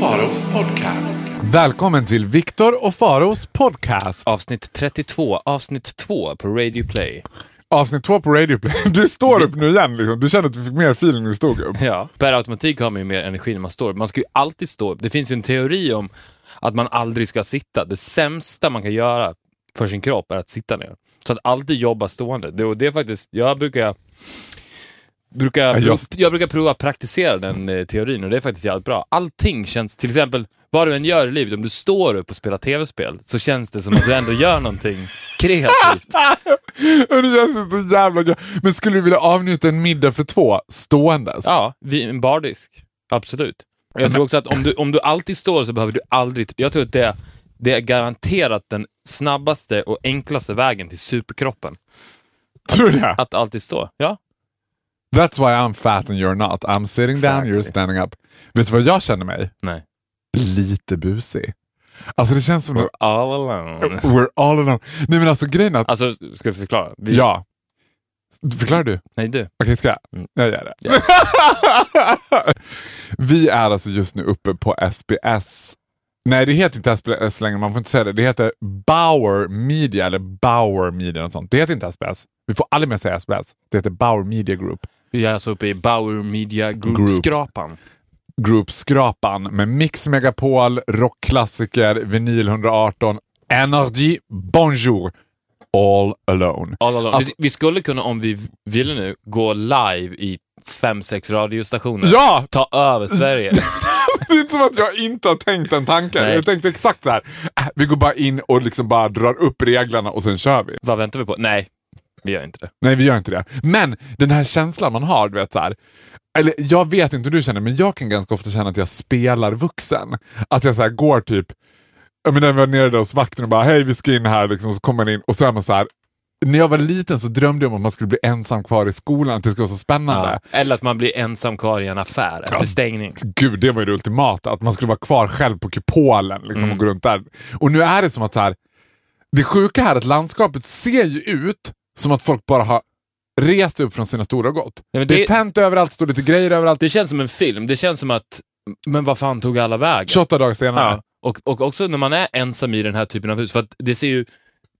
Faros podcast. Välkommen till Viktor och Faros podcast. Avsnitt 32, avsnitt 2 på Radio Play. Avsnitt två på Radio Play. Du står upp nu igen liksom. Du kände att du fick mer feeling när du stod upp. Ja. Per automatik har man ju mer energi när man står upp. Man ska ju alltid stå upp. Det finns ju en teori om att man aldrig ska sitta. Det sämsta man kan göra för sin kropp är att sitta ner. Så att alltid jobba stående. Det, och det är faktiskt, jag brukar brukar, Ja, prov, just- jag brukar prova att praktisera den eh, teorin och det är faktiskt jävligt bra. Allting känns, till exempel vad du än gör i livet, om du står upp och spelar tv-spel så känns det som att du ändå gör någonting kreativt. Det känns så jävla gött. Men skulle du vilja avnjuta en middag för två ståendes? Ja, vid en bardisk. Absolut. Jag tror också att om du, om du alltid står så behöver du aldrig... Jag tror att det, det är garanterat den snabbaste och enklaste vägen till superkroppen. Tror du det? Att alltid stå. Ja. That's why I'm fat and you're not. I'm sitting down, Exactly. you're standing up. Vet du vad jag känner mig? Nej. Lite busig. Alltså det känns som... We're all alone. We're all alone. Nej men alltså grejen är att... Alltså, ska vi förklara? Vi, Ja. Förklarar du? Nej, du. Okej, ska jag? Mm. Jag gör det. vi är alltså just nu uppe på SBS. Nej, det heter inte SBS längre, man får inte säga det. Det heter Bauer Media, eller Bauer Media, något sånt. Det heter inte SBS. Vi får aldrig mer säga SBS. Det heter Bauer Media Group. Vi är alltså uppe i Bauer Media Group. Group-skrapan. Group-skrapan med Mix Megapol, rockklassiker, vinyl 118, Energy, Bonjour, All Alone. All alone. Alltså- vi, vi skulle kunna, om vi ville nu, gå live i fem, sex radiostationer. Ja! Ta över Sverige. Det är inte som att jag inte har tänkt den tanken. Nej. Jag tänkte exakt så här. äh, vi går bara in och liksom bara drar upp reglerna och sen kör vi. Vad väntar vi på? Nej, vi gör inte det. Nej, vi gör inte det. Men den här känslan man har, du vet så här. Eller jag vet inte hur du känner, men jag kan ganska ofta känna att jag spelar vuxen. Att jag så här går typ, jag menar, jag var nere där hos vakten och bara hej vi ska in här, liksom, så kommer man in och så är man så här. När jag var liten så drömde jag om att man skulle bli ensam kvar i skolan, att det skulle vara så spännande. Ja. Eller att man blir ensam kvar i en affär efter stängning. Gud, det var ju det ultimata. Att man skulle vara kvar själv på kupolen liksom, och gå runt där. Och nu är det som att så här, det sjuka här är att landskapet ser ju ut som att folk bara har rest upp från sina stolar och gått. Ja, det... det- är tänt överallt, står lite grejer överallt. Det känns som en film. Det känns som att, men vad fan tog alla vägen? 28 dagar senare. Ja. Och, och också när man är ensam i den här typen av hus, för att det ser ju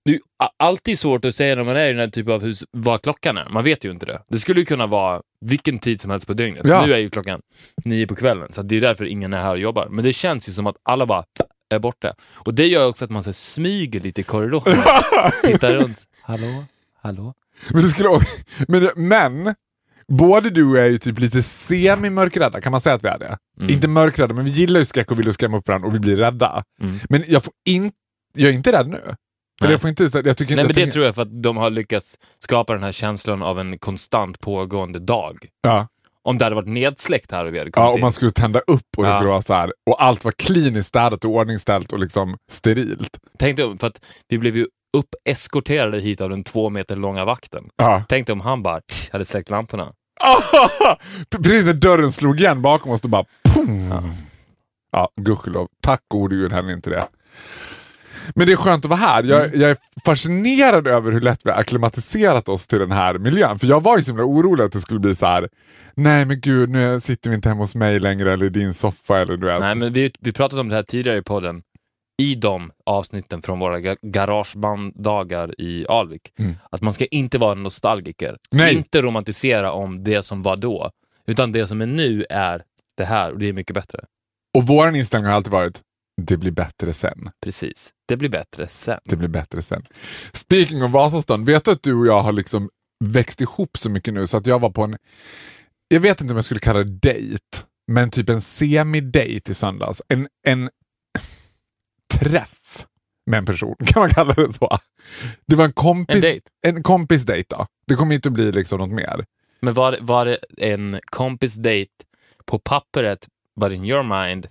det är alltid svårt att säga när man är i den här typen av hus vad klockan är. Man vet ju inte det. Det skulle ju kunna vara vilken tid som helst på dygnet. Ja. Nu är ju klockan nio på kvällen, så det är därför ingen är här och jobbar. Men det känns ju som att alla bara är borta. Och det gör också att man så smyger lite i korridoren. Tittar runt. Hallå? Hallå? Men, det skulle... men, men både du och jag är ju typ lite semi-mörkrädda, kan man säga att vi är det? Mm. Inte mörkrädda, men vi gillar ju skräck och vill skrämma upp varandra och vi blir rädda. Mm. Men jag, får in... jag är inte rädd nu. Nej. jag får inte, jag tycker inte, Nej, jag men det tänker- tror jag för att de har lyckats skapa den här känslan av en konstant pågående dag. Ja. Om det hade varit nedsläckt här och vi hade kommit Ja, och man skulle tända upp och, det Ja. skulle vara så här, och allt var kliniskt städat och ordningställt och liksom sterilt. Tänk dig, för att vi blev ju uppeskorterade hit av den två meter långa vakten. Ja. Tänk dig om han bara hade släckt lamporna. Precis när dörren slog igen bakom oss, då bara pum. Ja, gudskelov. Tack gode gud hände inte det. Men det är skönt att vara här. Jag, Mm. jag är fascinerad över hur lätt vi har akklimatiserat oss till den här miljön. För jag var ju så himla orolig att det skulle bli så här. nej men gud nu sitter vi inte hemma hos mig längre eller i din soffa eller du vet. Nej, men vi, vi pratade om det här tidigare i podden. I de avsnitten från våra ga- garagebanddagar i Alvik. Att man ska inte vara en nostalgiker. Nej. Inte romantisera om det som var då. Utan det som är nu är det här och det är mycket bättre. Och vår inställning har alltid varit, det blir bättre sen. Precis. Det blir bättre sen. Det blir bättre sen. Speaking of Vasastan, vet du att du och jag har liksom växt ihop så mycket nu så att jag var på en, jag vet inte om jag skulle kalla det dejt, men typ en semi-date i söndags. En, en träff med en person, kan man kalla det så? Det var en kompis, En dejt? en kompis dejt då. Det kommer inte att bli liksom något mer. Men var, var det en kompis dejt på pappret, but in your mind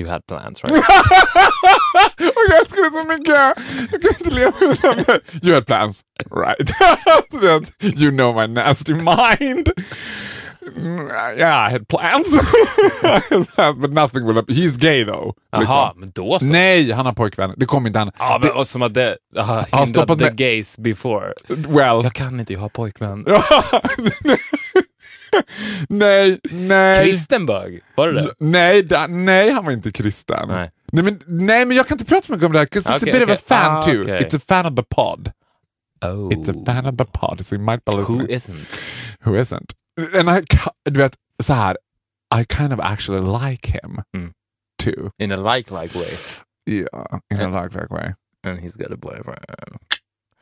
you had plans right? Och jag det så mycket! Jag kan inte leva utan det. You had plans, right? You know my nasty mind. Yeah, I had plans. I had plans but nothing will happen. He's gay though. Jaha, liksom. men då så. Nej, han har pojkvän. Det kommer inte han. Ja, men, och som det har har hindrat the med- gays before. Well, Jag kan inte, jag har pojkvän. nej, nej. Kristen bög? Var det det? Nej, da, nej, han var inte kristen. Nej. Nej, men, nej, men jag kan inte prata så mycket om det här, 'cause it's Okej, a bit okej. of a fan Ah, too. okej. It's a fan of the pod. Oh. It's a fan of the pod, so you might be Who isn't? Who isn't? And I, du vet, så här, I kind of actually like him Mm. too. In a like-like way. Yeah, in a like like way. And he's got a boyfriend.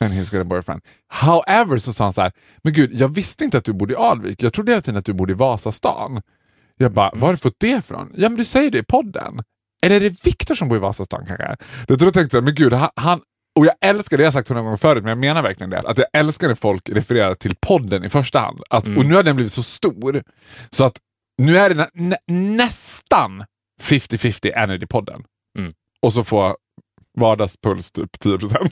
And he's got a boyfriend. However så sa han så här, men gud, jag visste inte att du bodde i Alvik. Jag trodde hela tiden att du bodde i Vasastan. Jag bara, var har du fått det ifrån? Ja, men du säger det i podden. Eller är det Viktor som bor i Vasastan kanske? Då tänkte jag, men gud, han... Och jag älskar det, jag har sagt hundra gånger förut, men jag menar verkligen det. Att jag älskar när folk refererar till podden i första hand. Att, Och nu har den blivit så stor, så att nu är det nä, nä, nästan 50-50 Energy-podden. Mm. Och så får vardagspuls typ 10%.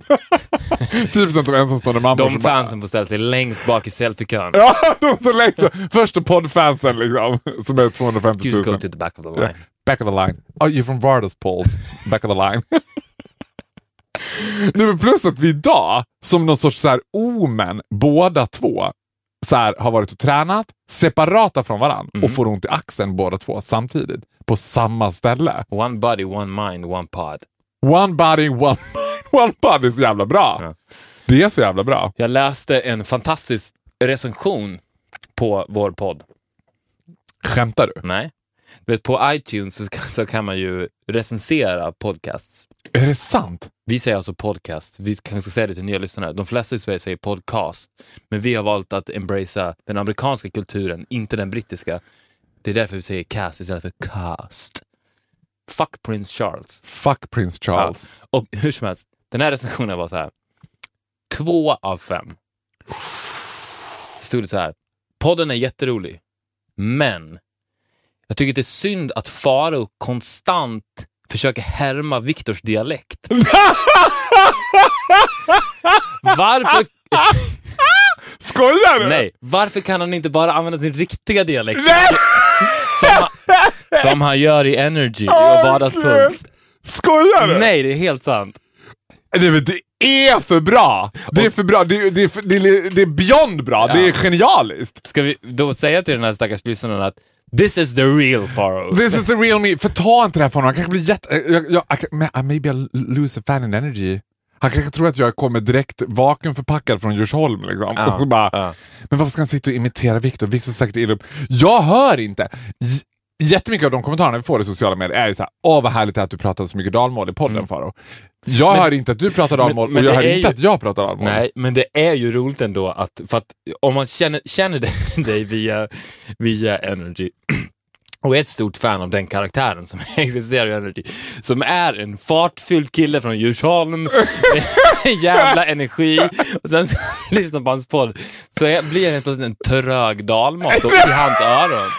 10% av ensamstående mammor De som bara- fansen får ställa sig längst bak i selfiekön. Ja, de står längst Första poddfansen liksom, som är 250 Just 000. go to the back of the line. Back of the line. Oh, you're from Vardaspols. Back of the line. Nej, plus att vi idag, som någon sorts så här omen, båda två så här, har varit och tränat separata från varandra Mm. och får ont i axeln båda två samtidigt på samma ställe. One body, one mind, one pod. One body, one mind, one body är så jävla bra. Ja. Det är så jävla bra. Jag läste en fantastisk recension på vår podd. Skämtar du? Nej. Du vet, på iTunes så kan, så kan man ju recensera podcasts. Är det sant? Vi säger alltså podcast. Vi kanske ska säga det till nya lyssnare. De flesta i Sverige säger podcast. Men vi har valt att embracea den amerikanska kulturen, inte den brittiska. Det är därför vi säger cast istället för cast. Fuck Prince Charles. Fuck Prince Charles. Ja. Och hur som helst, den här recensionen var så här. Två av fem. Så stod det så här. Podden är jätterolig, men jag tycker det är synd att Faro konstant försöker härma Viktors dialekt. Varför, Skojar du? nej, varför kan han inte bara använda sin riktiga dialekt? Nej! Som, han, som han gör i Energy och Vardagspuls. Skojar du? Nej, det är helt sant. Nej, men det är för bra! Det är för bra. Det är, det är, det är, det är beyond bra. Det är genialiskt. Ska vi då säga till den här stackars lyssnaren att this is the real Faro? This is the real me. För ta inte det här från honom. Han kanske blir jätte... Jag, jag, uh, maybe I'll lose a fan in energy. Han kanske tror att jag kommer direkt vakuumförpackad från Djursholm. Liksom. Bara, ja. Men varför ska han sitta och imitera Viktor? Viktor säkert illa upp. Jag hör inte. Jättemycket av de kommentarerna vi får i sociala medier är ju såhär, åh vad härligt att du pratar så mycket dalmål i podden Faro. Jag hör inte att du pratar dalmål men och jag hör inte ju- att jag pratar dalmål. Nej, men det är ju roligt ändå att, för att om man känner, känner dig via, via Energy och är ett stort fan av den karaktären som existerar i Energy, som är en fartfylld kille från Djursholm med jävla energi och sen så lyssnar på hans podd så blir han plötsligt en trög dalmat då i hans öron.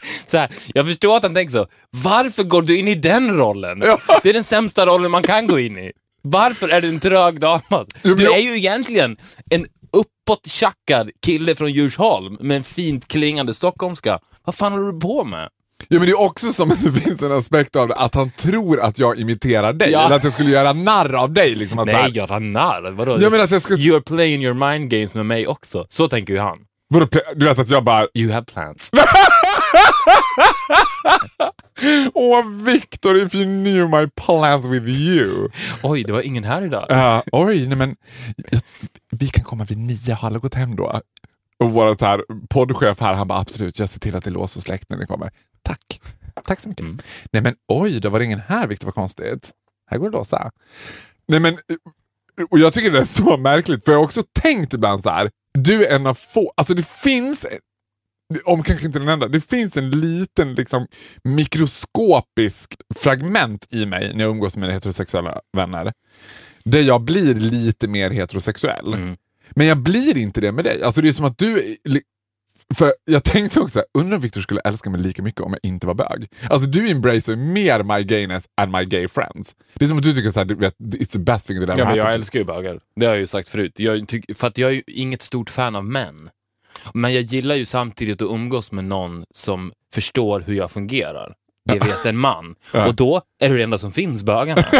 Så här, jag förstår att han tänker så. Varför går du in i den rollen? Det är den sämsta rollen man kan gå in i. Varför är du en trög dalmas? men Du är ju egentligen en uppåttjackad kille från Djursholm med en fint klingande stockholmska. Vad fan håller du på med? Ja, men det är också som att det finns en aspekt av det, att han tror att jag imiterar dig. Ja. Eller att jag skulle göra narr av dig. Liksom, att Nej, göra narr. Vadå? Jag menar att jag ska... You're playing your mind games med mig också. Så tänker ju han. Vadå, du vet att jag bara, You have plans. åh Victor if you knew my plans with you. Oj, det var ingen här idag. Uh, oj, nej men vi kan komma vid nio, har alla gått hem då? Och vår här, poddchef här, han bara absolut, jag ser till att det är lås och släkt när ni kommer. Tack. Tack så mycket. Mm. Nej men oj, det var ingen här Victor, vad konstigt. Här går det att låsa. Nej men, och jag tycker det är så märkligt, för jag har också tänkt ibland så här. Du är en av få, alltså det finns, om kanske inte den enda, det finns en liten liksom mikroskopisk fragment i mig när jag umgås med mina heterosexuella vänner. Där jag blir lite mer heterosexuell. Mm. Men jag blir inte det med dig. Alltså det är som att du... För jag tänkte också, undrar om Victor skulle älska mig lika mycket om jag inte var bög. Alltså du embracear mer my gayness and my gay friends. Det är som att du tycker såhär, it's the best thing that ever Ja, men jag älskar ju bögar. Det har jag ju sagt förut. Jag tyck, för att jag är ju inget stort fan av män. Men jag gillar ju samtidigt att umgås med någon som förstår hur jag fungerar. GVs en man. Ja. Och då är det det enda som finns, bögarna.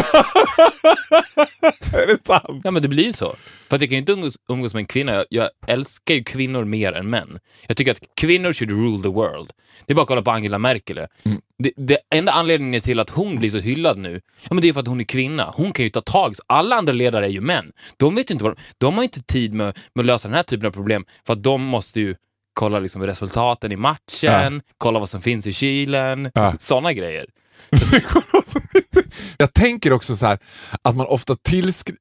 Är det sant? Ja, men det blir ju så. För att jag kan ju inte umgås, umgås med en kvinna. Jag, jag älskar ju kvinnor mer än män. Jag tycker att kvinnor should rule the world. Det är bara att kolla på Angela Merkel. Mm. Det, det enda anledningen till att hon blir så hyllad nu, ja, men det är för att hon är kvinna. Hon kan ju ta tag. Alla andra ledare är ju män. De vet inte vad de, de har inte tid med, med att lösa den här typen av problem, för att de måste ju kolla liksom resultaten i matchen, kolla vad som finns i kylen, Ja. sådana grejer. Jag tänker också så här att man ofta tillskriver...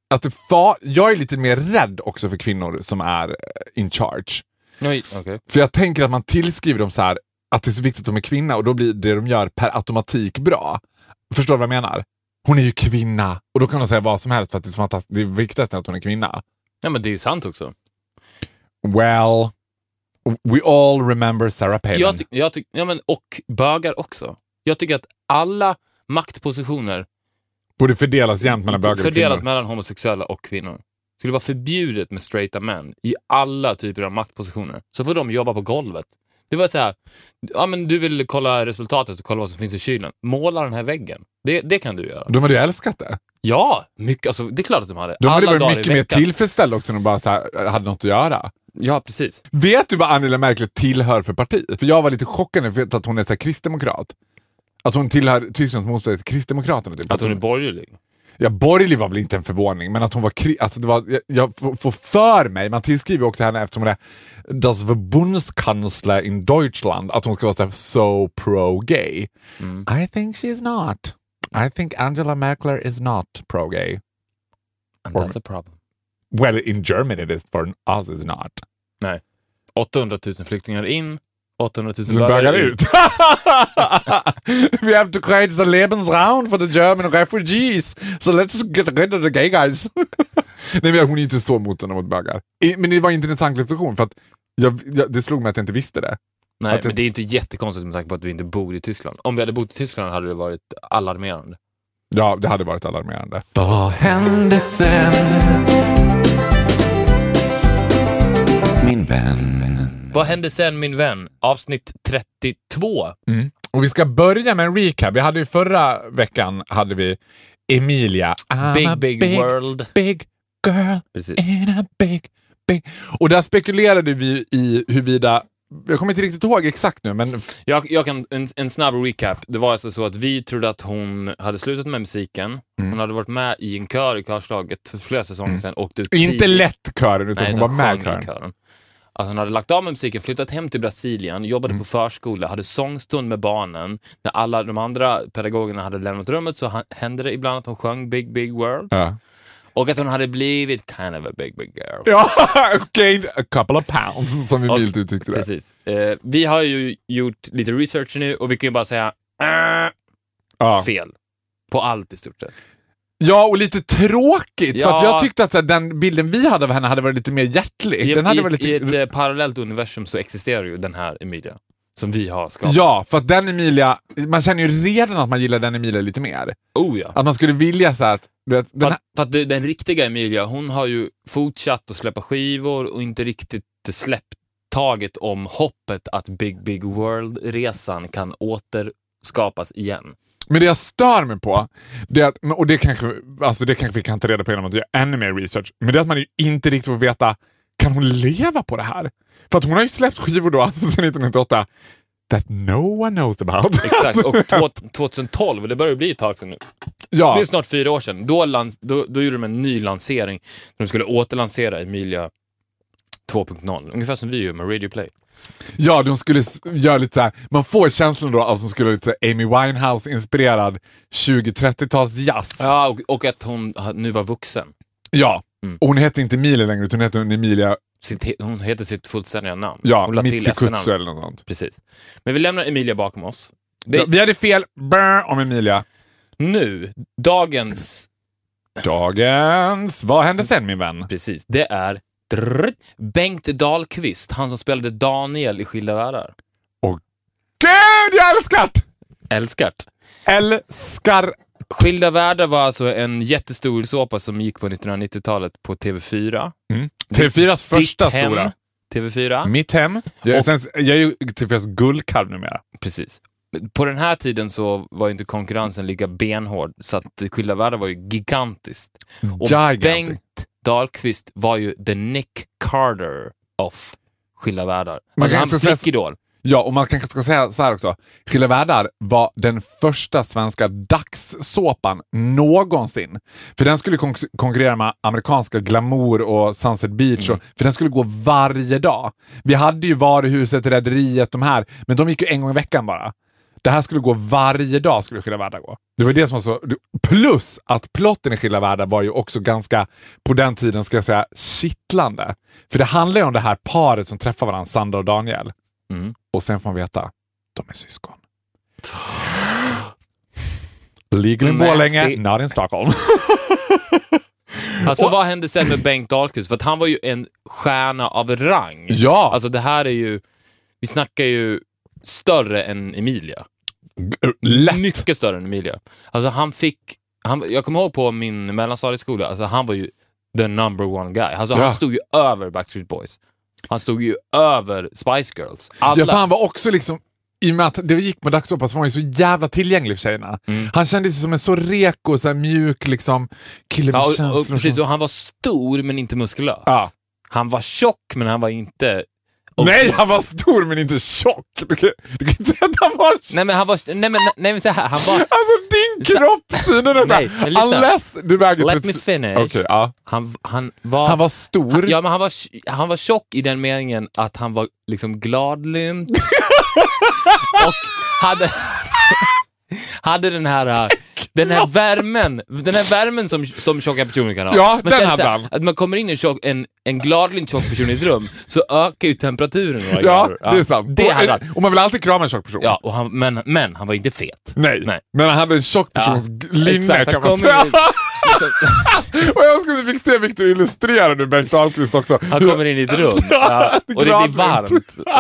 Jag är lite mer rädd också för kvinnor som är eh, in charge. Oj, okej. För jag tänker att man tillskriver dem så här att det är så viktigt att de är kvinna och då blir det de gör per automatik bra. Förstår du vad jag menar? Hon är ju kvinna och då kan de säga vad som helst för att det är, fantastiskt. det är viktigast att hon är kvinna. Ja, men det är ju sant också. Well, we all remember Sarah Palin. Jag ty- jag ty- ja, men, och bögar också. Jag tycker att alla maktpositioner Borde fördelas jämnt mellan bögar och fördelas kvinnor. mellan homosexuella och kvinnor. Det skulle vara förbjudet med straighta män i alla typer av maktpositioner. Så får de jobba på golvet. Det var så här, ja men du vill kolla resultatet och kolla vad som finns i kylen. Måla den här väggen. Det, det kan du göra. De hade ju älskat det. Ja, mycket, alltså, det är klart att de hade. De hade varit mycket mer tillfredsställda också när de bara så här, hade något att göra. Ja, precis. Vet du vad Angela Merkel tillhör för parti? För jag var lite chockad för att hon är så kristdemokrat. Att hon tillhör Tysklands motståndare till Kristdemokraterna. Typ. Att hon är borgerlig. Ja, borgerlig var väl inte en förvåning, men att hon var... Alltså det var jag, jag får- för mig, man tillskriver också henne eftersom hon är das Verbundskansler in Deutschland, att hon ska vara så, so pro-gay. I think she's not. I think Angela Merkel is not pro-gay. And that's a problem. Well, in Germany it is, for us it's not. Nej. 800 000 flyktingar in, 800 000 Så bögar ut. We have to create a Lebensraum for the German refugees. So let's get rid of the gay guys. Nej, men hon är inte så motståndare mot bögar. Men det var en intressant reflektion för att jag, jag, det slog mig att jag inte visste det. Nej, Att men det är inte jättekonstigt med tanke på att vi inte bor i Tyskland. Om vi hade bott i Tyskland hade det varit alarmerande. Ja, det hade varit alarmerande. Vad hände sen? Min vän. Vad hände sen min vän? Avsnitt 32. Och vi ska börja med en recap. Vi hade ju förra veckan hade vi Emilia. I'm Big, a big, world. Big girl Precis. in a big, big... Och där spekulerade vi i huruvida... Jag kommer inte riktigt ihåg exakt nu, men Jag, jag kan, en, en snabb recap. Det var alltså så att vi trodde att hon hade slutat med musiken. Hon hade varit med i en kör i körslaget för flera säsonger sedan. Åkte ut inte lätt kören, utan Nej, hon var med i kören. kören. Alltså hon hade lagt av med musiken, flyttat hem till Brasilien, jobbade på förskola, hade sångstund med barnen. När alla de andra pedagogerna hade lämnat rummet så hände det ibland att hon sjöng Big Big World. Ja. Och att hon hade blivit kind of a big big girl. Ja, gained a couple of pounds, som vi Och- milt uttryckte det. Precis. Eh, vi har ju gjort lite research nu och vi kan ju bara säga äh, Ja. fel. På allt i stort sett. ja, och lite tråkigt. För Ja. att jag tyckte att här, den bilden vi hade av henne hade varit lite mer hjärtlig. I, den hade i, varit lite... I ett eh, parallellt universum så existerar ju den här Emilia. Som vi har skapat. Ja, för att den Emilia, man känner ju redan att man gillar den Emilia lite mer. Oh ja. Att man skulle vilja så att... Vet, För den här, att, för att den riktiga Emilia, hon har ju fortsatt att släppa skivor och inte riktigt släppt taget om hoppet att Big Big World-resan kan återskapas igen. men det jag stör mig på, det är att, och det kanske, alltså det kanske vi kan ta reda på genom att göra ännu mer research, men det är att man ju inte riktigt får veta, kan hon leva på det här? För att hon har ju släppt skivor då, alltså sedan 1998, that no one knows about. Exakt, och två- 2012, det börjar bli ett tag sedan nu. Ja, Det är snart fyra år sedan. Då, lans, då, då gjorde de en ny lansering. De skulle återlansera Emilia 2.0. Ungefär som vi gör med Radio Play. ja, de skulle göra lite så här, man får känslan då av att de skulle lite Amy Winehouse-inspirerad 20-30-tals jazz. Ja, och, och att hon nu var vuxen. Ja. Mm. Och hon heter inte Emilia längre, utan hon heter Emilia Sitt, hon heter sitt fullständiga namn. ja, Mitsikutsu eller något sånt. Precis. Men vi lämnar Emilia bakom oss. Det, Ja, vi hade fel brr, om Emilia. Nu, dagens, Dagens... Vad hände sen min vän? precis, det är drrrt, Bengt Dahlqvist, han som spelade Daniel i Skilda världar. Gud, jag älskar det! Älskat. Älskar... Skilda världar var alltså en jättestor såpa som gick på 1990-talet på TV4. TV4s första hem, stora. TV4. Mitt hem. Jag, Och- sen, jag är ju TV4s guldkalv numera. Precis. På den här tiden så var inte konkurrensen lika benhård, så att Skilda världar var ju gigantiskt. Och Gigantic. Bengt Dahlqvist var ju the Nick Carter of Skilda världar. Alltså han inte säga-. Ja, och man kanske ska säga så här också. Skilda världar var den första svenska dagssåpan någonsin. För den skulle kon- konkurrera med amerikanska Glamour och Sunset Beach. Och, för den skulle gå varje dag. Vi hade ju Varuhuset, Rederiet, de här. Men de gick ju en gång i veckan bara. Det här skulle gå varje dag, skulle Skilda världar gå. Det var det som var så... Plus att plotten i Skilda världar var ju också ganska, på den tiden ska jag säga, kittlande. För det handlar ju om det här paret som träffar varandra, Sandra och Daniel. Mm. Och sen får man veta, de är syskon. Legal in. Borlänge, not in Stockholm. Alltså Och- vad hände sen med Bengt Dahlqvist? För att han var ju en stjärna av rang. ja, Alltså det här är ju, vi snackar ju större än Emilia. Lätt. Mycket större än Emilia. Alltså han fick, han, jag kommer ihåg på min mellanstadieskola, alltså han var ju the number one guy. Alltså Ja. han stod ju över Backstreet Boys. Han stod ju över Spice Girls. Alla. Ja, för han var också liksom, i och med att det gick med dagssåpa så var han ju så jävla tillgänglig för tjejerna. Mm. Han kändes som en så reko, så mjuk liksom, kille med Ja, och, känslor. och, precis, och han var stor men inte muskulös. Ja. Han var tjock men han var inte... Nej, obese. han var stor men inte tjock. Du kan, du kan inte säga att han var. Nej men han var... Nej men, nej, men så här, han var... Alltså din Så- kroppssyn är Nej, men lyssna. Unless du väger Let me 30 finish. Okej, ja. Han, han var... Han var stor. Ja, men han var, han var tjock i den meningen att han var liksom gladlynt och hade, hade den här, äh, den här värmen, den här värmen som, som tjocka personer kan ha. Ja, den sen hade han. Att man kommer in i en, tjock, en, en gladlynt tjock person i ett rum så ökar ju temperaturen några Ja, grader. det är sant. Det och, och man vill alltid krama en tjock person. Ja, och han, men, men han var inte fet. Nej. Nej. men han hade en tjock persons Ja, linne kan man säga. Liksom, och jag skulle fick se Victor illustrera nu, Bengt Dahlqvist också. han kommer in i ett rum ja, och det blir varmt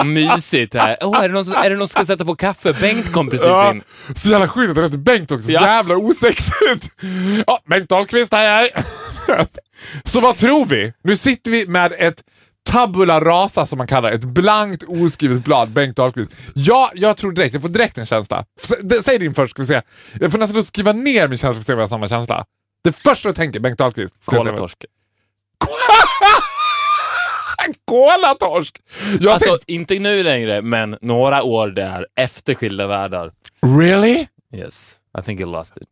och mysigt här. Oh, är, det någon som, är det någon som ska sätta på kaffe? Bengt kom precis Ja, in. så jävla sjukt att det heter Bengt också. Så Ja. jävla osexigt. Ja, Bengt Dahlqvist, hej hej. Så vad tror vi? Nu sitter vi med ett tabula rasa som man kallar det. Ett blankt oskrivet blad, Bengt Dahlqvist. Ja, jag tror direkt, jag får direkt en känsla. S- Säg din först ska vi se. Jag får nästan skriva ner min känsla för att se om jag har samma känsla. Det första jag tänker, Bengt Dahlqvist. Kolatorsk. Kolatorsk! Jag Alltså, tänkte, inte nu längre, men några år där efter Skilda världar. really? Yes, I think I lost it.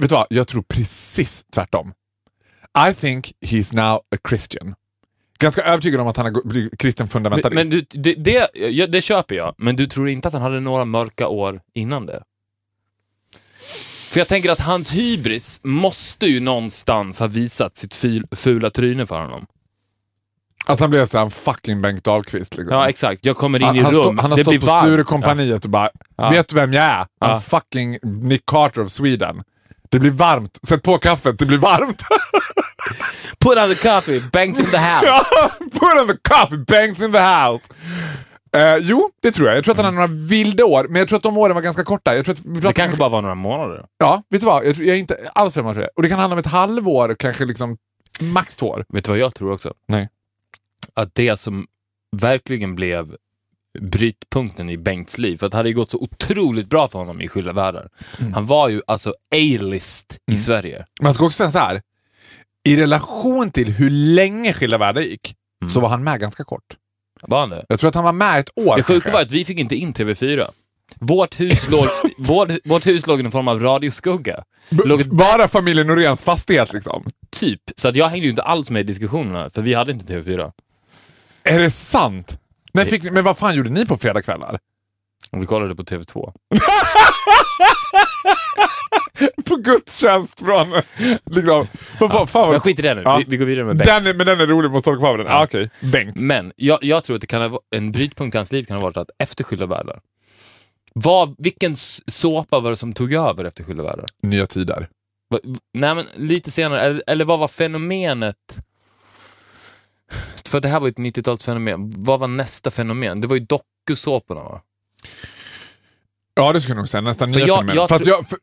Vet du vad? Jag tror precis tvärtom. I think he's now a Christian. Ganska övertygad om att han har blivit kristen Men, fundamentalist. men du, det, det, det köper jag, men du tror inte att han hade några mörka år innan det? För jag tänker att hans hybris måste ju någonstans ha visat sitt ful, fula tryne för honom. Att han blev så en fucking Bengt Dahlqvist. Liksom. Ja, exakt. Jag kommer in han, i han, rum, stå, han har det stått på. Sturecompagniet och bara, Ja. vet du vem jag är? I'm Ja. fucking Nick Carter of Sweden. Det blir varmt. Sätt på kaffet, det blir varmt. Put on the coffee, bangs in the house. Ja, Put on the coffee, bangs in the house. Eh, jo, det tror jag. Jag tror att han hade några vilda år, men jag tror att de åren var ganska korta. Jag tror att vi Det kanske bara var några månader. Ja, vet du vad? Jag, tror, jag är inte alls främmande för det. Och det kan handla om ett halvår, kanske liksom max två år. Vet du vad jag tror också? Nej. Att det som verkligen blev brytpunkten i Bengts liv, för att det hade ju gått så otroligt bra för honom i Skilda världar. Mm. Han var ju alltså A-list i Sverige. Man ska också säga så här. I relation till hur länge Skilda världar gick, Mm. så var han med ganska kort. Var han det? Jag tror att han var med ett år Det sjuka var att vi fick inte in TV4. Vårt hus låg, vårt, vårt hus låg i en form av radioskugga. B- låg Bara familjen Noréns fastighet liksom. Typ. Så att jag hängde ju inte alls med i diskussionerna, för vi hade inte TV4. Är det sant? När fick ni, men vad fan gjorde ni på fredagskvällar? Och vi kollade på TV2. På gudstjänst från... Liksom, vad, vad, fan, Men skit i det nu, Ja. vi, vi går vidare med Bengt. den är, men den är rolig, måste hålla kvar den. Ja. Ah, Okej, Bengt. Men jag, jag tror att det kan ha, en brytpunkt i hans liv kan ha varit att efter Skilda världar, vad, vilken såpa var det som tog över efter Skilda världar? Nya tider. Va- Nej men lite senare, eller, eller vad var fenomenet? För det här var ju ett 90-talsfenomen. Vad var nästa fenomen? Det var ju dokusåporna va? Ja, det skulle jag nog säga. Nästan nya jag- fenomen. jag jag, för,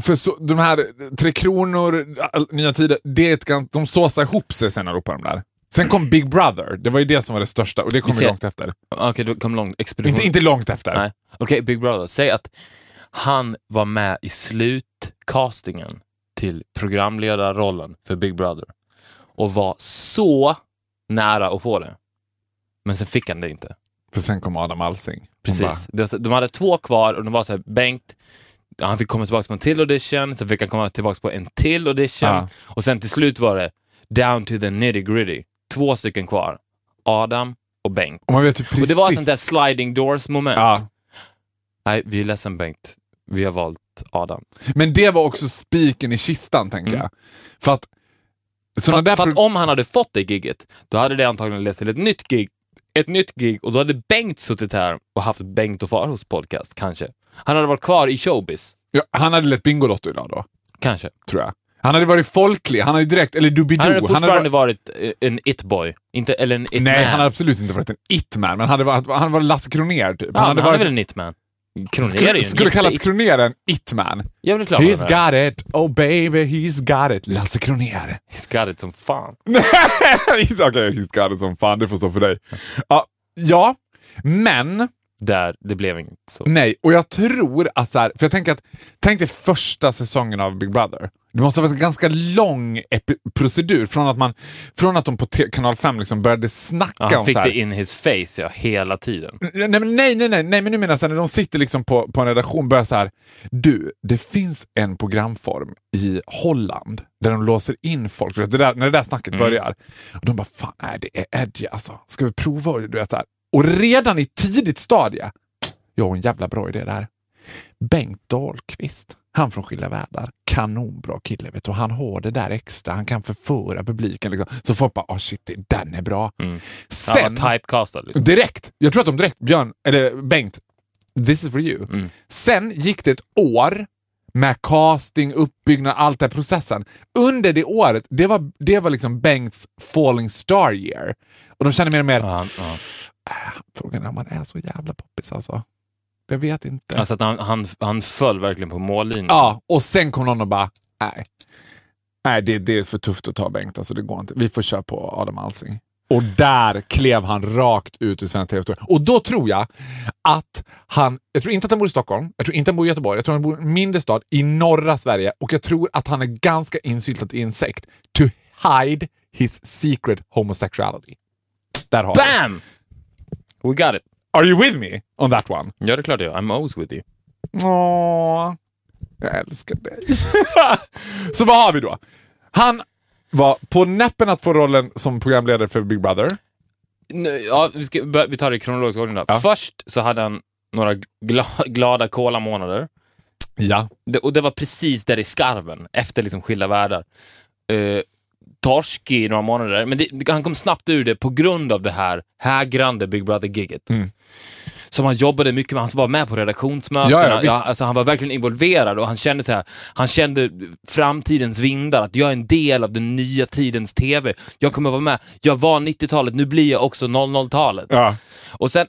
för så, de här Tre Kronor, Nya Tider, det är ett, gans- de såsar ihop sig sen allihopa de där. Sen kom Big Brother, det var ju det som var det största och det kom ju långt efter. Okej, då kom långt. Expedition. Inte, inte långt efter. Okej, Big Brother. Säg att han var med i slutcastingen till programledarrollen för Big Brother och var så nära att få det. Men sen fick han det inte. För sen kom Adam Alsing. Precis. Det- De hade två kvar och de var så här, Bengt, han fick komma tillbaka på en till audition, sen fick han komma tillbaka på en till audition Ja. och sen till slut var det down to the nitty gritty. Två stycken kvar. Adam och Bengt. Och man vet precis... Och det var sånt där sliding doors moment. Ja. Nej, vi är ledsen Bengt. Vi har valt Adam. Men det var också spiken i kistan, tänker Mm. jag. För att... För, för att om han hade fått det giget, då hade det antagligen lett till ett nytt gig. Ett nytt gig och då hade Bengt suttit här och haft Bengt och Farhos podcast, kanske. Han hade varit kvar i showbiz, ja, han hade lett Bingolotto idag då, kanske. tror jag. Han hade varit folklig, han hade ju direkt, eller Doobidoo. Han hade fortfarande varit, eh, en it-boy, inte, eller en it-man. Nej, han hade absolut inte varit en it-man, men han hade varit, han var Lasse Kronér typ. ja, han hade hade han varit, är väl en it-man? Kronér är ju skulle, en skulle kallat jätte- Kronér en it-man. Ja, men det är klart He's han är. got it, oh baby, he's got it. Lasse Kronér. He's got it som fan. Okej, okay, he's got it som fan, det får stå för dig. Ja, ja men Där, det blev inget så. nej. Och jag tror att så här, för jag tänker att, tänk dig första säsongen av Big Brother. Det måste ha varit en ganska lång procedur från att, man, från att de på kanal 5 liksom började snacka Ja, han om fick så här, det in his face ja, hela tiden. Nej, nej, nej, nej, nej, men nu menar jag när de sitter liksom på, på en redaktion och börjar så här. Du, det finns en programform i Holland där de låser in folk. Det där, när det där snacket Mm. börjar. Och de bara, fan, nej, det är edgy alltså. Ska vi prova? Och Du vet, så här. Och redan i tidigt stadie, jag har en jävla bra idé där. Bengt Dahlqvist, han från Skilda Världar, kanonbra kille vet du. Och han har det där extra, han kan förföra publiken. Liksom. Så folk bara, oh shit, den är bra. Mm. Sen, Han var typecastad liksom. Direkt. Jag tror att de direkt, Björn, eller Bengt, this is for you. Mm. Sen gick det ett år med casting, uppbyggnad, allt den processen. Under det året, det var, det var liksom Bengts falling star year. Och de kände mer och mer, Ja, han- ja. frågan är om man är så jävla poppis alltså. Jag vet inte. Alltså att han, han, han föll verkligen på mållinjen. Ja, och sen kom någon och bara, nej. Nej, det, det är för tufft att ta Bengt. Alltså, det går inte. Vi får köra på Adam Alsing. Och där klev han rakt ut ur svensk tv-historia. Och då tror jag att han, jag tror inte att han bor i Stockholm, jag tror inte att han bor i Göteborg, jag tror att han bor i en mindre stad i norra Sverige och jag tror att han är ganska insyltad i en sekt to hide his secret homosexuality. Där har. Bam! We got it. Are you with me on that one? Ja, det är klart jag. I'm always with you. Åh, jag älskar dig. Så vad har vi då? Han var på näppen att få rollen som programledare för Big Brother. Nu, ja, vi, ska, bör- vi tar det i kronologisk ordning då. Ja. Först så hade han några gla, glada kola-månader. Ja. Det, och det var precis där i skarven, efter liksom skilda världar. Uh, torsk i några månader, men det, han kom snabbt ur det på grund av det här hägrande Big Brother-giget. Mm. Som han jobbade mycket med, han var med på redaktionsmötena, Ja, ja, visst. alltså han var verkligen involverad och han kände så här, han kände framtidens vindar, att jag är en del av den nya tidens TV. Jag kommer vara med, jag var 90-talet, nu blir jag också 00-talet. ja. Och sen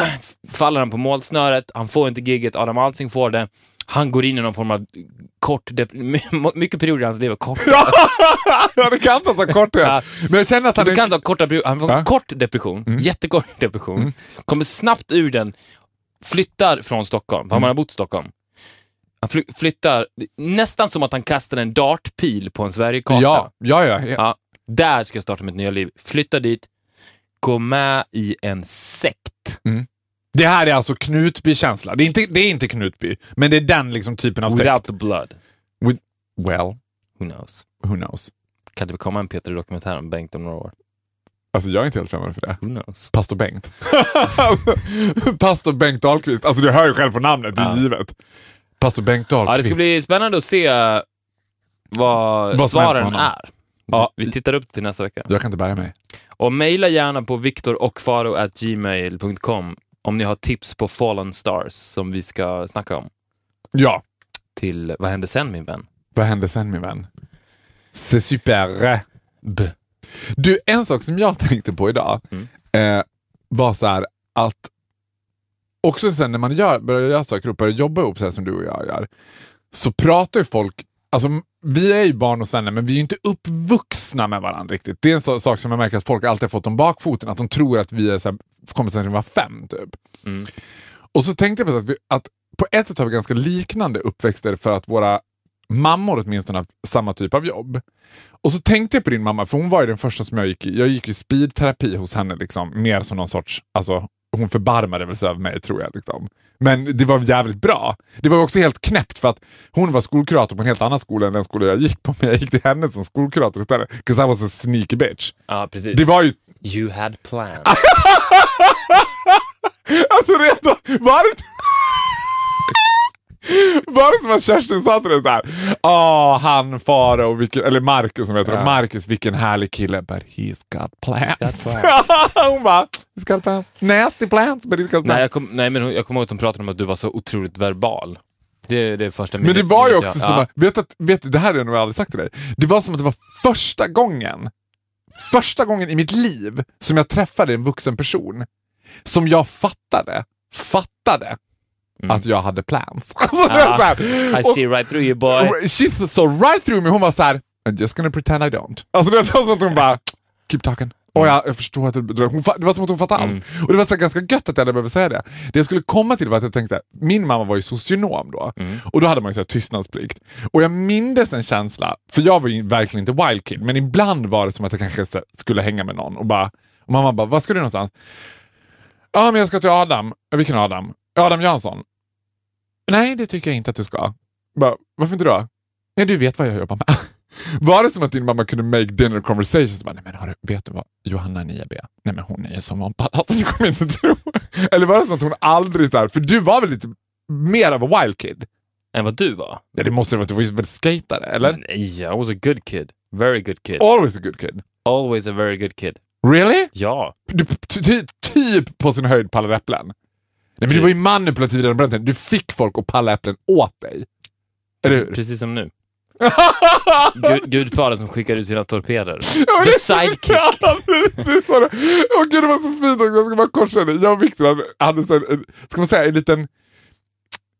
äh, faller han på målsnöret, han får inte gigget, Adam Alsing får det. Han går in i någon form av kort... Mycket perioder i hans liv är korta. ja, det kan ta kort Ja. Men jag känner att han är... kan ta korta perioder. Han får en Ja. kort depression, jättekort depression, kommer snabbt ur den, flyttar från Stockholm, för han har bott i Stockholm. Han fly- flyttar, nästan som att han kastar en dartpil på en Sverigekarta. Ja, ja, ja. ja. Ja, där ska jag starta mitt nya liv. Flytta dit, gå med i en sekt. Det här är alltså Knutby-känsla. Det är, inte, det är inte Knutby, men det är den liksom typen av sekt. Without the blood. With, well, Who knows? who knows? Kan det komma en Peter-dokumentär om Bengt om några år? Alltså jag är inte helt främmande för det. Who knows? Pastor Bengt. Pastor Bengt Dahlqvist. Alltså du hör ju själv på namnet, det är Ja. givet. Pastor Bengt Ja, Dahlqvist. det ska bli spännande att se vad, Vad händer svaren är. Ja. Vi tittar upp till nästa vecka. Jag kan inte bära mig. Och mejla gärna på viktorochfaro.gmail.com om ni har tips på Fallen Stars som vi ska snacka om. Ja. Till Vad hände sen min vän? Vad hände sen min vän? C'est super. B. Du, en sak som jag tänkte på idag Mm. eh, var så här att också sen när man gör, börjar göra saker och börjar jobba ihop så här som du och jag gör, så pratar ju folk, alltså vi är ju barndomsvänner men vi är ju inte uppvuxna med varandra riktigt. Det är en så, sak som jag märker att folk alltid har fått om bakfoten, att de tror att vi är så här, kommer sedan vi var fem typ. Mm. Och så tänkte jag på att, vi, att på ett sätt har vi ganska liknande uppväxter för att våra mammor åtminstone har samma typ av jobb. Och så tänkte jag på din mamma, för hon var ju den första som jag gick i. Jag gick i speedterapi hos henne, liksom, mer som någon sorts, alltså hon förbarmade sig över mig tror jag. Liksom. Men det var jävligt bra. Det var också helt knäppt för att hon var skolkurator på en helt annan skola än den skola jag gick på, men jag gick till henne som skolkurator istället. 'Cause I was a sneaky bitch. Ja, precis. Det var ju, You had plans. alltså redan, var det som att Kerstin sa till dig såhär, åh han Farao, vilken, eller Marcus som heter Ja. Marcus vilken härlig kille, but he's got plans. got plans. hon bara, he's got plans. Nasty plans, but he's got plans. nej, jag kom, nej, men hon- jag kommer ihåg att de pratade om att du var så otroligt verbal. Det är det första Men det var ju också jag- som ja. vet att- vet du, det här har jag nog aldrig sagt till dig. Det var som att det var första gången, första gången i mitt liv som jag träffade en vuxen person som jag fattade, fattade att jag hade plans. Alltså, det var Mm. Ja, så här. I see right through you boy. She saw right through me. Hon var så här, I'm just gonna pretend I don't. Alltså det var som att hon bara, keep talking. Och jag, jag förstår att det, hon, det var som att hon fattade allt. Och det var så ganska gött att jag hade behövt säga det. Det jag skulle komma till var att jag tänkte, min mamma var ju socionom då. Och då hade man ju så här tystnadsplikt. Och jag mindes en känsla, för jag var ju verkligen inte wild kid, men ibland var det som att jag kanske skulle hänga med någon. Och, bara, och mamma bara, vad ska du någonstans? Ja, men jag ska till Adam. Vilken Adam? Adam Jansson. Nej, det tycker jag inte att du ska. Bara, varför inte då? Nej, du vet vad jag jobbar med. Var det som att din mamma kunde make dinner conversations? Bara, Nej, men hörru, vet du vad? Johanna 9B, nej men hon är ju som mompad. Alltså, du kommer inte tro. Eller var det som att hon aldrig så här, för du var väl lite mer av a wild kid? Än vad du var. Ja, det måste det vara, du var ju väl skatare, eller? Nej, I was a good kid. Very good kid. Always a good kid. Always a very good kid. Really? Ja. Du, ty, typ på sin höjd pallar äpplen. Nej, men du var ju manipulativ redan på den tiden. Du fick folk att palla äpplen åt dig. Eller hur? Precis som nu. Gud, Gudfadern som skickar ut sina torpeder. Ja, The sidekick. Åh gud, det var så fint också. Jag ska bara korsa det. Jag och Victor hade, hade en, ska man säga, en liten,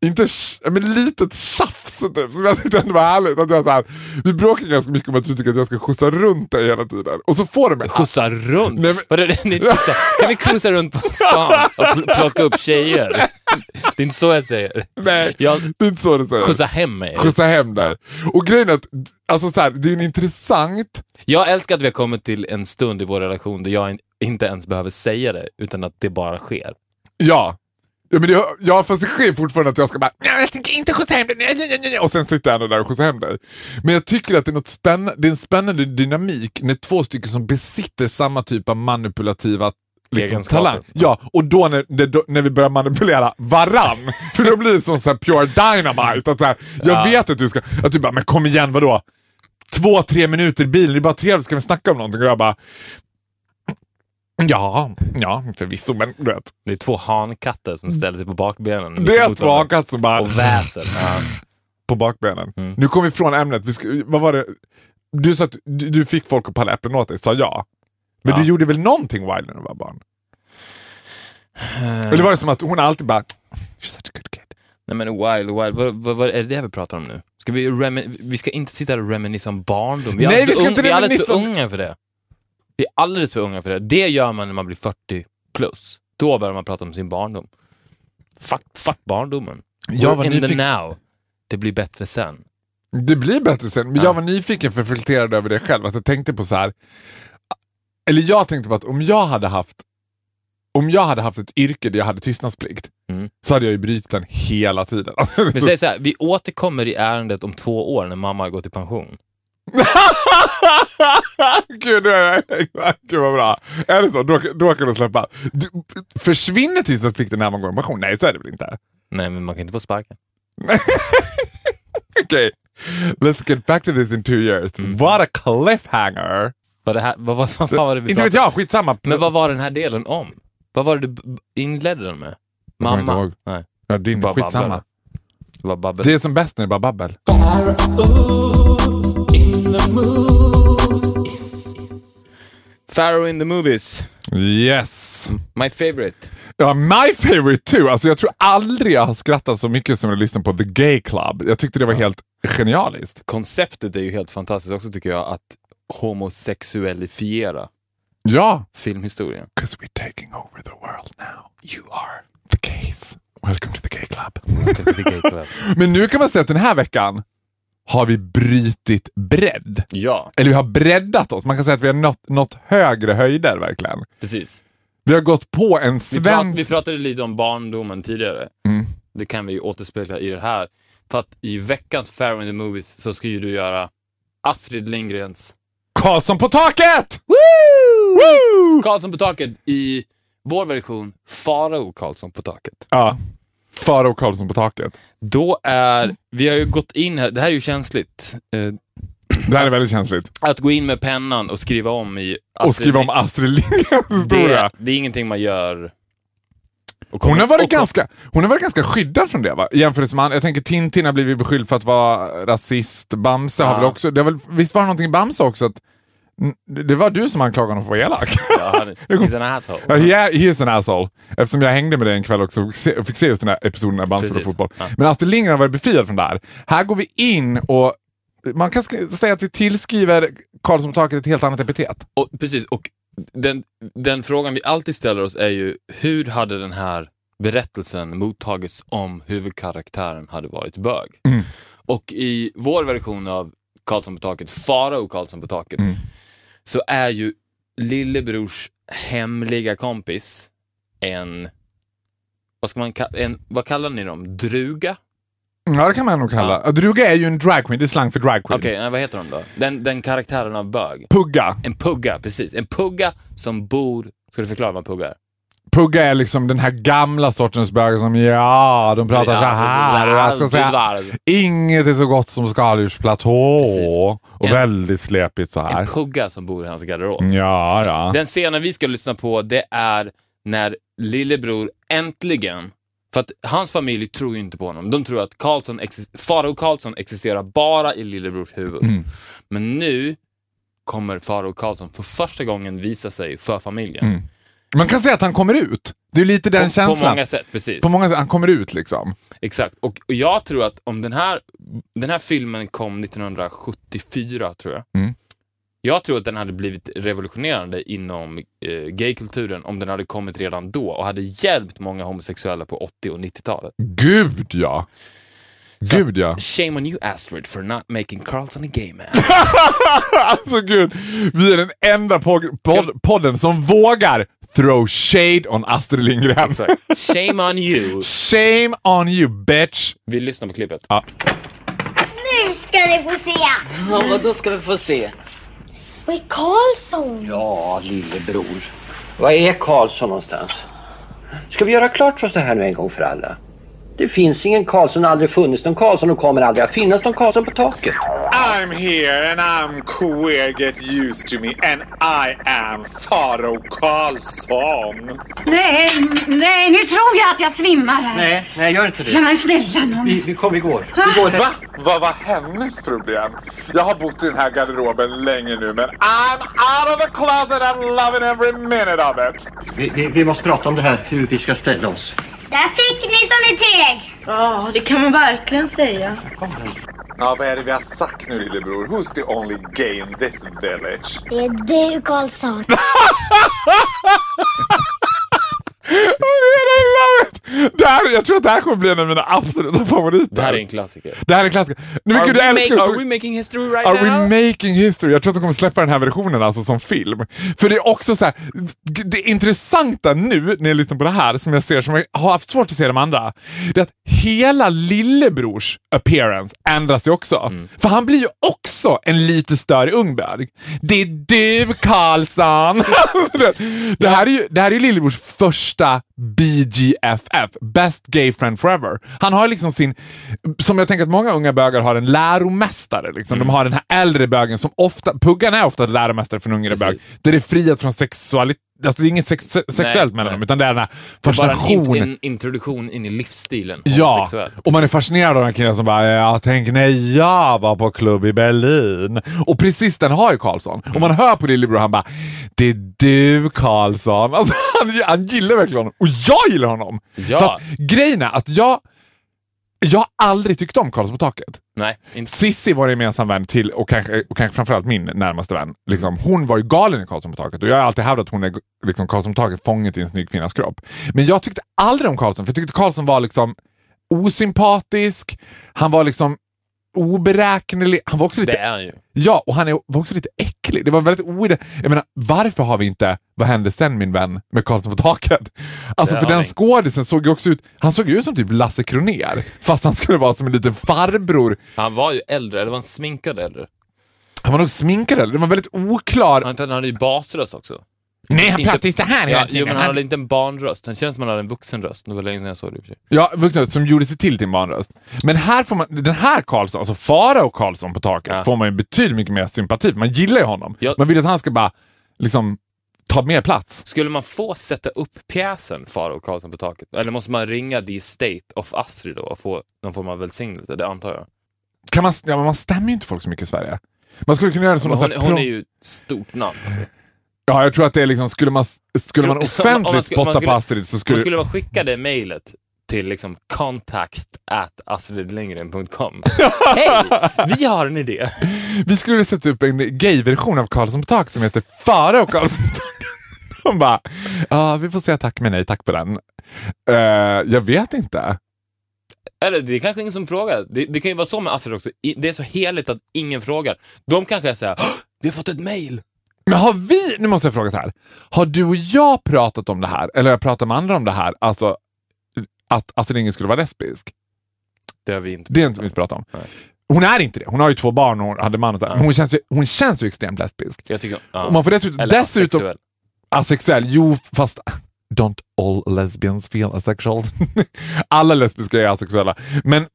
inte, men litet tjafs typ, som jag tyckte ändå var härligt. Att jag så här, vi bråkar ganska mycket om att du tycker att jag ska skjutsa runt dig hela tiden. Och så får du mig... Skjutsa runt? Nej, men- det så här, kan vi cruisa runt på stan och pl- plocka upp tjejer? Det är inte så jag säger. Nej, Jag det är inte så du säger. skjutsa hem mig. Skjutsa hem dig. Och grejen är att, alltså så här, det är en intressant... Jag älskar att vi har kommit till en stund i vår relation där jag in- inte ens behöver säga det, utan att det bara sker. Ja. Ja, men det, ja, fast det sker fortfarande att jag ska bara "Nej, jag tänker inte skjutsa hem dig, nej, nej, nej, nej." och sen sitter jag ändå där och skjutsar hem dig. Men jag tycker att det är, något spänn, det är en spännande dynamik när två stycken som besitter samma typ av manipulativa liksom, talang. Ja, och då när, när, då när vi börjar manipulera varann, för då blir det som så här pure dynamite. Att så här, jag Ja. vet att du ska, att du bara, men kom igen vadå? Två, tre minuter i bilen, det är bara trevligt, ska vi snacka om någonting? Och jag bara, ja, ja förvisso, men du vet. Det är två hankatter som ställer sig på bakbenen. Det är två hakat som bara Och väser. Ja. på bakbenen. Mm. Nu kom vi från ämnet. Vi ska, vad var det? Du sa att du, du fick folk att palla äpplen åt dig, sa jag. Men Ja. du gjorde väl någonting wild när du var barn? Eller var det som att hon alltid bara, you're such a good kid. Nej men wild, wild. Vad, vad, vad är det vi pratar om nu? Ska vi, vi ska inte sitta och reminissa om barndom. Vi är Nej, alldeles vi ska för inte vi är alldeles för reminissa om- unga för det. Vi är alldeles för unga för det. Det gör man när man blir 40 plus. Då börjar man prata om sin barndom. Fuck, fuck barndomen. Jag var We're in the nyfiken. now. Det blir bättre sen. Det blir bättre sen, men Ja. jag var nyfiken för reflekterade över det själv. Att jag tänkte på så här. Eller jag tänkte på att om jag hade haft om jag hade haft ett yrke där jag hade tystnadsplikt Mm. så hade jag ju brutit den hela tiden. Vi säger så här, vi återkommer i ärendet om två år när mamma har gått i pension. Gud, är gud vad bra. Är det så? Då, då kan du släppa. Du, försvinner tystnadsplikten när man går i pension? Nej, så är det väl inte? Nej, men man kan inte få sparken. Okej, let's get back to this in two years. Mm. What a cliffhanger! Vad, det här, vad, vad, fan var det vi inte vet jag, skitsamma. Men vad var den här delen om? Vad var det du inledde den med? Jag kommer inte Mamma? ihåg. Nej, ja, din, bara skitsamma. det babbel. Det är som bäst när det bara babbel. Pharaoh in the movies. Yes! My favorite. Ja, my favorite too. Alltså, jag tror aldrig jag har skrattat så mycket som jag lyssnade på The Gay Club. Jag tyckte det var helt genialiskt. Konceptet är ju helt fantastiskt också tycker jag, att homosexualifiera Ja! filmhistorien. 'Cause we're taking over the world now. You are the gays. Welcome to the Gay Club. Welcome to the gay club. Men nu kan man säga att den här veckan har vi brytit bredd. Ja, Eller vi har breddat oss. Man kan säga att vi har nått, nått högre höjder verkligen. precis. Vi har gått på en Vi, prat, svensk... vi pratade lite om barndomen tidigare. Mm. Det kan vi ju återspegla i det här. För att i veckans Pharaoh in the movies så ska ju du göra Astrid Lindgrens Karlsson på taket! Woo! Woo! Karlsson på taket i vår version Farao Karlsson på taket. Ja. Farao Karlsson på taket. Då är, vi har ju gått in här, det här är ju känsligt. Eh, Det här är väldigt känsligt. att gå in med pennan och skriva om i Och skriva om Astrid Lindgrens historia. det, det är ingenting man gör. Hon har, varit ganska, hon har varit ganska skyddad från det va? Jämfört med, jag tänker Tintin har blivit beskylld för att vara rasist. Bamse har Ja. väl också, det har väl, visst var det någonting i Bamse också? Att, det var du som anklagade honom för att vara elak. Ja, han, he's an asshole. Ja, he, he is an asshole. Eftersom jag hängde med dig en kväll också och fick se just den här episoden när Bamse spelade fotboll. Ja. Men Astrid Lindgren varit befriad från det här. Här går vi in och man kan säga att vi tillskriver Karlsson på taket ett helt annat epitet. Och, precis, och den, den frågan vi alltid ställer oss är ju hur hade den här berättelsen mottagits om huvudkaraktären hade varit bög? Mm. Och i vår version av Karlsson på taket, Farao Karlsson på taket, Mm. Så är ju lillebrors hemliga kompis en, vad, ska man, en, vad kallar ni dem? Druga? Ja, det kan man nog kalla. Ja. Druga är ju en dragqueen, det är slang för dragqueen. Okej, eh, vad heter de då? Den, den karaktären av bög. Pugga. En pugga, precis. En pugga som bor... Ska du förklara vad pugga är? Pugga är liksom den här gamla sortens bögar som ja, de pratar så här. Och jag ska säga, inget är så gott som skaldjursplatå. Och En- väldigt slepigt så En här. pugga som bor i hans garderob. Ja, ja. Den scenen vi ska lyssna på, det är när lillebror äntligen för att hans familj tror ju inte på honom. De tror att Karlsson Farao Karlsson existerar bara i lillebrors huvud. Mm. Men nu kommer Farao Karlsson för första gången visa sig för familjen. Mm. Man kan säga att han kommer ut. Det är lite den på, på känslan. många sätt, precis. På många sätt. Han kommer ut liksom. Exakt. Och, och jag tror att om den här, den här filmen kom 1974, tror jag. Mm. Jag tror att den hade blivit revolutionerande inom eh, gaykulturen om den hade kommit redan då och hade hjälpt många homosexuella på 80 och 90-talet. Gud ja. Så Gud ja. Shame on you Astrid for not making Carlson a gay man. alltså gud. Vi är den enda pod- podden som vågar throw shade on Astrid Lindgren. Exakt. Shame on you. Shame on you bitch. Vi lyssnar på klippet. Nu ska ni få se! Ja, vad då ska vi få se? Vad är Karlsson? Ja, lillebror. Var är Karlsson någonstans? Ska vi göra klart för oss det här nu en gång för alla? Det finns ingen Karlsson, aldrig funnits någon Karlsson och kommer aldrig att finnas någon Karlsson på taket. I'm here and I'm queer, get used to me, and I am Faro Karlsson. Nej, nej, nu tror jag att jag svimmar här. Nej, nej gör inte Nej, men snälla nån. Vi, vi, kom, vi går. Vi går. Va? Vad var hennes problem? Jag har bott i den här garderoben länge nu, men I'm out of the closet and loving every minute of it. Vi, vi, vi måste prata om det här, hur vi ska ställa oss. Där fick ni som ni teg! Ja, det kan man verkligen säga. Ja, vad är det vi har sagt nu lillebror? Who's the only gay in this village? Det är du Karlsson. Det här, jag tror att det här kommer bli en av mina absoluta favoriter. Det här är en klassiker. Det här är en klassiker. Nej, Are gud, we, make, are we making history right Are now? we making history? Jag tror att de kommer släppa den här versionen alltså som film. För det är också så här, det intressanta nu när jag lyssnar på det här, som jag ser, som jag har haft svårt att se de andra, det är att hela lillebrors appearance ändras ju också. Mm. För han blir ju också en lite större ung bög. Det är du Karlsson! det, här är ju, det här är ju lillebrors första está BGFF, Best Gay Friend Forever. Han har liksom sin, som jag tänker att många unga bögar har en läromästare. Liksom. Mm. De har den här äldre bögen som ofta, Puggan är ofta ett läromästare för en yngre bög. Där det är frihet från sexualitet Alltså det är inget sex sexuellt mellan nej. dem, utan det är den här är bara en, fascinationen. in, en introduktion in i livsstilen. Ja, och man är fascinerad av den här killen som bara “Jag tänk när jag var på klubb i Berlin”. Och precis den har ju Karlsson. Och man hör på lillebror han bara “Det är du Karlsson”. Alltså, han, han gillar verkligen honom. Och jag gillar honom! Ja. För att, grejen är att jag, jag har aldrig tyckt om Karlsson på taket. Nej, inte. Sissi var en gemensam vän till, och kanske, och kanske framförallt min närmaste vän. Liksom, hon var ju galen i Karlsson på taket och jag har alltid hävdat att hon är liksom, Karlsson på taket fånget i en snygg kvinnas kropp. Men jag tyckte aldrig om Karlsson, för jag tyckte Karlsson var liksom osympatisk, han var liksom oberäknelig, han var också lite Det är han ju. Ja, och han är, var också lite äcklig. Det var väldigt oide. Jag menar, varför har vi inte Vad hände sen min vän med Karlsson på taket? Alltså Det för den vi. skådisen såg ju också ut, han såg ut som typ Lasse Kronér fast han skulle vara som en liten farbror. Han var ju äldre, eller var han sminkad äldre? Han var nog sminkad eller? Det var väldigt oklar. Han, han hade ju basröst också. Nej, han Inte- pratade ju så här hela Ja, tiden. jo, men han Han- hade inte en barnröst. Han känns som han hade en vuxenröst. Det var länge sedan jag såg det i och för sig. Ja, vuxna som gjorde sig till till en barnröst. Men här får man, den här Karlsson, alltså Farao Karlsson på taket, Ja. får man ju betydligt mycket mer sympati för. Man gillar ju honom. Ja. Man vill att han ska bara liksom ta mer plats. Skulle man få sätta upp pjäsen Farao Karlsson på taket? Eller måste man ringa The State of Astrid då och få någon form av välsignelse? Det antar jag. Kan man, ja, men man stämmer ju inte folk så mycket i Sverige. Man skulle kunna göra det som hon, här hon är ju ett stort namn. Alltså. Ja, jag tror att det är liksom, skulle man, skulle man Tror- om man- om man offentligt skulle- man spotta på Astrid så Skulle, skulle... skulle man skicka det mejlet till liksom contact at astridlindgren.com. Hej! Vi har en idé. Vi skulle sätta upp en gay-version av Karlsson på tak som heter Farao Karlsson på tak. De bara, ja vi får säga tack men nej tack på den. Eh, jag vet inte. Eller det är kanske ingen som frågar. Det, det kan ju vara så med Astrid också. I- Det är så heligt att ingen frågar. De kanske är såhär, "Åh, vi har fått ett mejl. Men har vi, nu måste jag fråga så här. Har du och jag pratat om det här, eller har jag pratat med andra om det här, alltså att Astrid Lindgren skulle vara lesbisk? Det har vi inte Det är inte vi inte pratat om. Nej. Hon är inte det. Hon har ju två barn och hon hade man och så. Ja. Men hon känns, ju, hon känns ju extremt lesbisk. Jag tycker, ja. Och man får dessutom, Eller dessutom asexuell. asexuell. Jo, fast don't all lesbians feel asexual. Alla lesbiska är asexuella. Men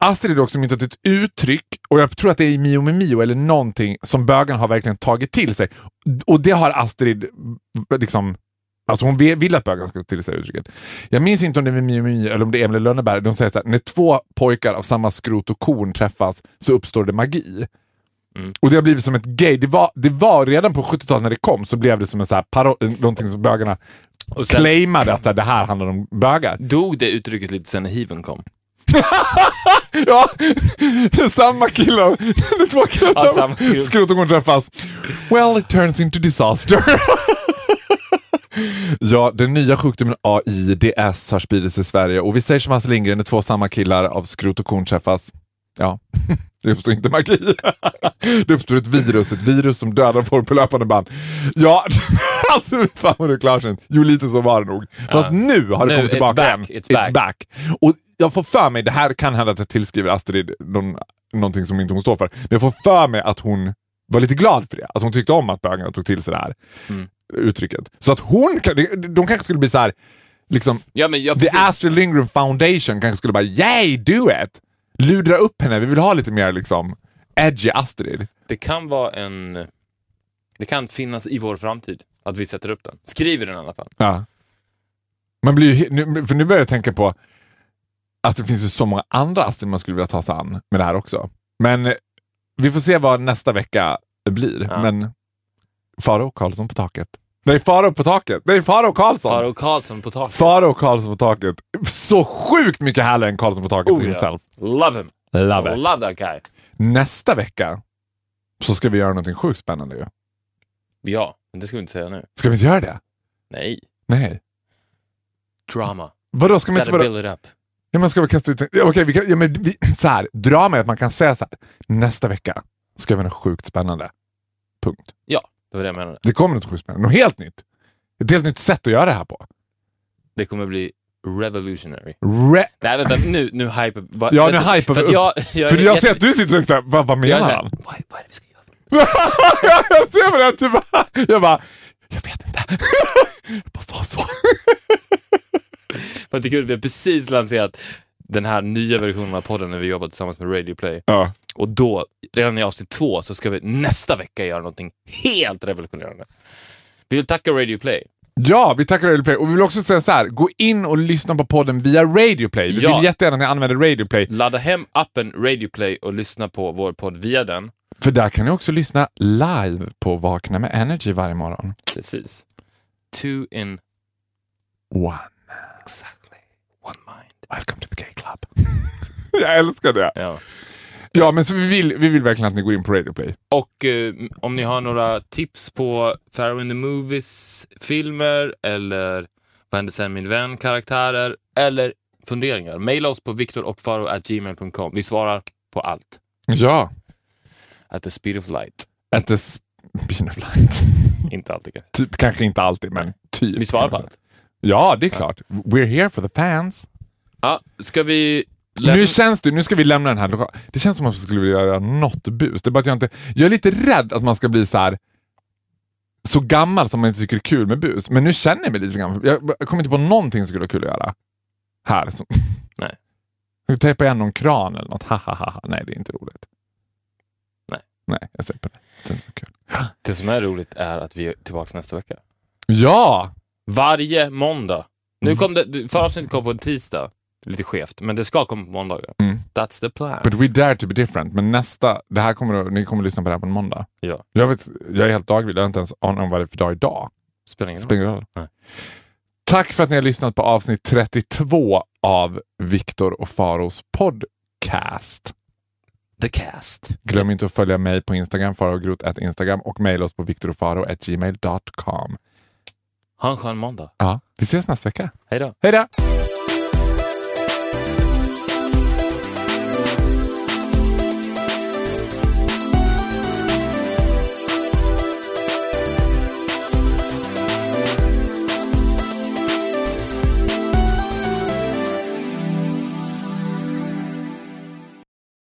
Astrid är också myntat ett uttryck och jag tror att det är i Mio med Mio eller någonting som bögarna har verkligen tagit till sig. Och det har Astrid liksom Alltså hon vill att bögarna ska ta till sig uttrycket. Jag minns inte om det är med Mio med Mio eller om det är Emil Lönneberg. De säger så här, när två pojkar av samma skrot och korn träffas så uppstår det magi. Mm. Och det har blivit som ett gay. Det var, det var redan på 70-talet när det kom så blev det som en så här paro- någonting som bögarna Och sen claimade att det här handlar om bögar. dog det uttrycket lite sen när hiven kom. Ja, det är samma killar. Det är två killar Ja, samma skrot. skrot och korn träffas. Well, it turns into disaster. Ja, den nya sjukdomen AIDS har spridit sig i Sverige och vi säger som Hasse Lindgren, när två samma killar av skrot och korn träffas. Ja, det uppstår inte magi. Det uppstår ett virus, ett virus som dödar folk på löpande band. Ja, alltså fan vad du är klarsynt. Jo, lite så var det nog. Fast nu har det Nu, kommit it's tillbaka back, igen. it's back. Och jag får för mig, det här kan hända att jag tillskriver Astrid någon, någonting som inte hon står för, men jag får för mig att hon var lite glad för det. Att hon tyckte om att bögarna tog till sig det här Mm. uttrycket. Så att hon, de kanske skulle bli så här, liksom, Ja, men, ja, The. Astrid Lindgren Foundation kanske skulle bara yay, do it! Ludra upp henne, vi vill ha lite mer liksom edgy Astrid. Det kan vara en... Det kan finnas i vår framtid att vi sätter upp den. Skriver den i alla fall. Ja. Man blir ju, för nu börjar jag tänka på att det finns ju så många andra Astrid man skulle vilja ta sig an med det här också. Men eh, vi får se vad nästa vecka blir. Ja. Men Farao Karlsson på taket. Nej, Farao på taket. Nej, Farao Karlsson. Farao Karlsson på taket. Farao Karlsson på taket. Så sjukt mycket härligare än Karlsson på taket Oh, himself. Love him. Love it. Love that guy. Nästa vecka så ska vi göra någonting sjukt spännande ju. Ja, men det ska vi inte säga nu. Ska vi inte göra det? Nej. Nej. Drama. Vadå, ska man inte... Vadå? build it up. Ja, men ska vi kasta ut ja, Okej, vi kan... ja, men vi... så här. Drama är att man kan säga så här. Nästa vecka ska vi göra något sjukt spännande. Punkt. Det var det jag menade. Det kommer något sjukt spännande. Något helt nytt. Ett helt nytt sätt att göra det här på. Det kommer bli revolutionary. Re... Nej, vänta. Nu, nu hype. Va, Ja, nu för vi att jag, jag, För jag ser att du sitter och såhär, vad, vad jag, menar jag, han? vad, vad är det vi ska göra? jag ser på det, typ, jag bara, jag vet inte. jag bara sa så. Att det är kul, vi har precis lanserat den här nya versionen av podden när vi jobbar tillsammans med Radio Play. Ja. Och då, redan i avsnitt två, så ska vi nästa vecka göra någonting helt revolutionerande. Vi vill tacka Radio Play. Ja, vi tackar Radio Play. Och vi vill också säga så här, gå in och lyssna på podden via Radio Play. Vi Ja. vill jättegärna att ni använder Radio Play. Ladda hem appen Radio Play och lyssna på vår podd via den. För där kan ni också lyssna live på Vakna med Energy varje morgon. Precis. Two in One. exactly one mind. Welcome to the gay club. Jag älskar det. Ja. Ja, men så vi vill, vi vill verkligen att ni går in på Radio Play. Och eh, om ni har några tips på Pharaoh in the Movies-filmer eller Vad hände sen min vän-karaktärer eller funderingar, mejla oss på viktorochfaro.gmail.com. Vi svarar på allt. Ja. At the speed of light. At the speed of light. Inte alltid typ, kanske inte alltid, men typ. Vi svarar på allt. Ja, det är klart. We're here for the fans. Ja, ska vi... Nu känns det, nu ska vi lämna den här lokalen. Det känns som att man skulle vilja göra något bus. Det är bara att jag inte... Jag är lite rädd att man ska bli så här så gammal som man inte tycker är kul med bus. Men nu känner jag mig lite gammal. Jag jag kommer inte på någonting som skulle vara kul att göra. Här. Som... Nej. Vi tejpa igen någon kran eller något? Ha, ha, ha, ha. Nej, det är inte roligt. Nej. Nej, jag på det. Det är inte så kul. Det som är roligt är att vi är tillbaka nästa vecka. Ja! Varje måndag. Nu Mm. kom det, förra avsnittet kom på en tisdag. Lite skevt, men det ska komma på måndagar. Mm. That's the plan. But we dare to be different. Men nästa, det här kommer, ni kommer lyssna på det här på en måndag. Ja. Jag, vet, jag är helt dagvill. Jag har inte ens aning om vad det är för dag idag. Spelar ingen. Spelar roll. Tack för att ni har lyssnat på avsnitt 32 av Viktor och Faros podcast. The cast. Glöm inte att följa mig på Instagram, farogrot Instagram och mejla oss på viktorofaro.gmail.com. Ha en skön måndag. Ja, vi ses nästa vecka. Hej då. Hej då!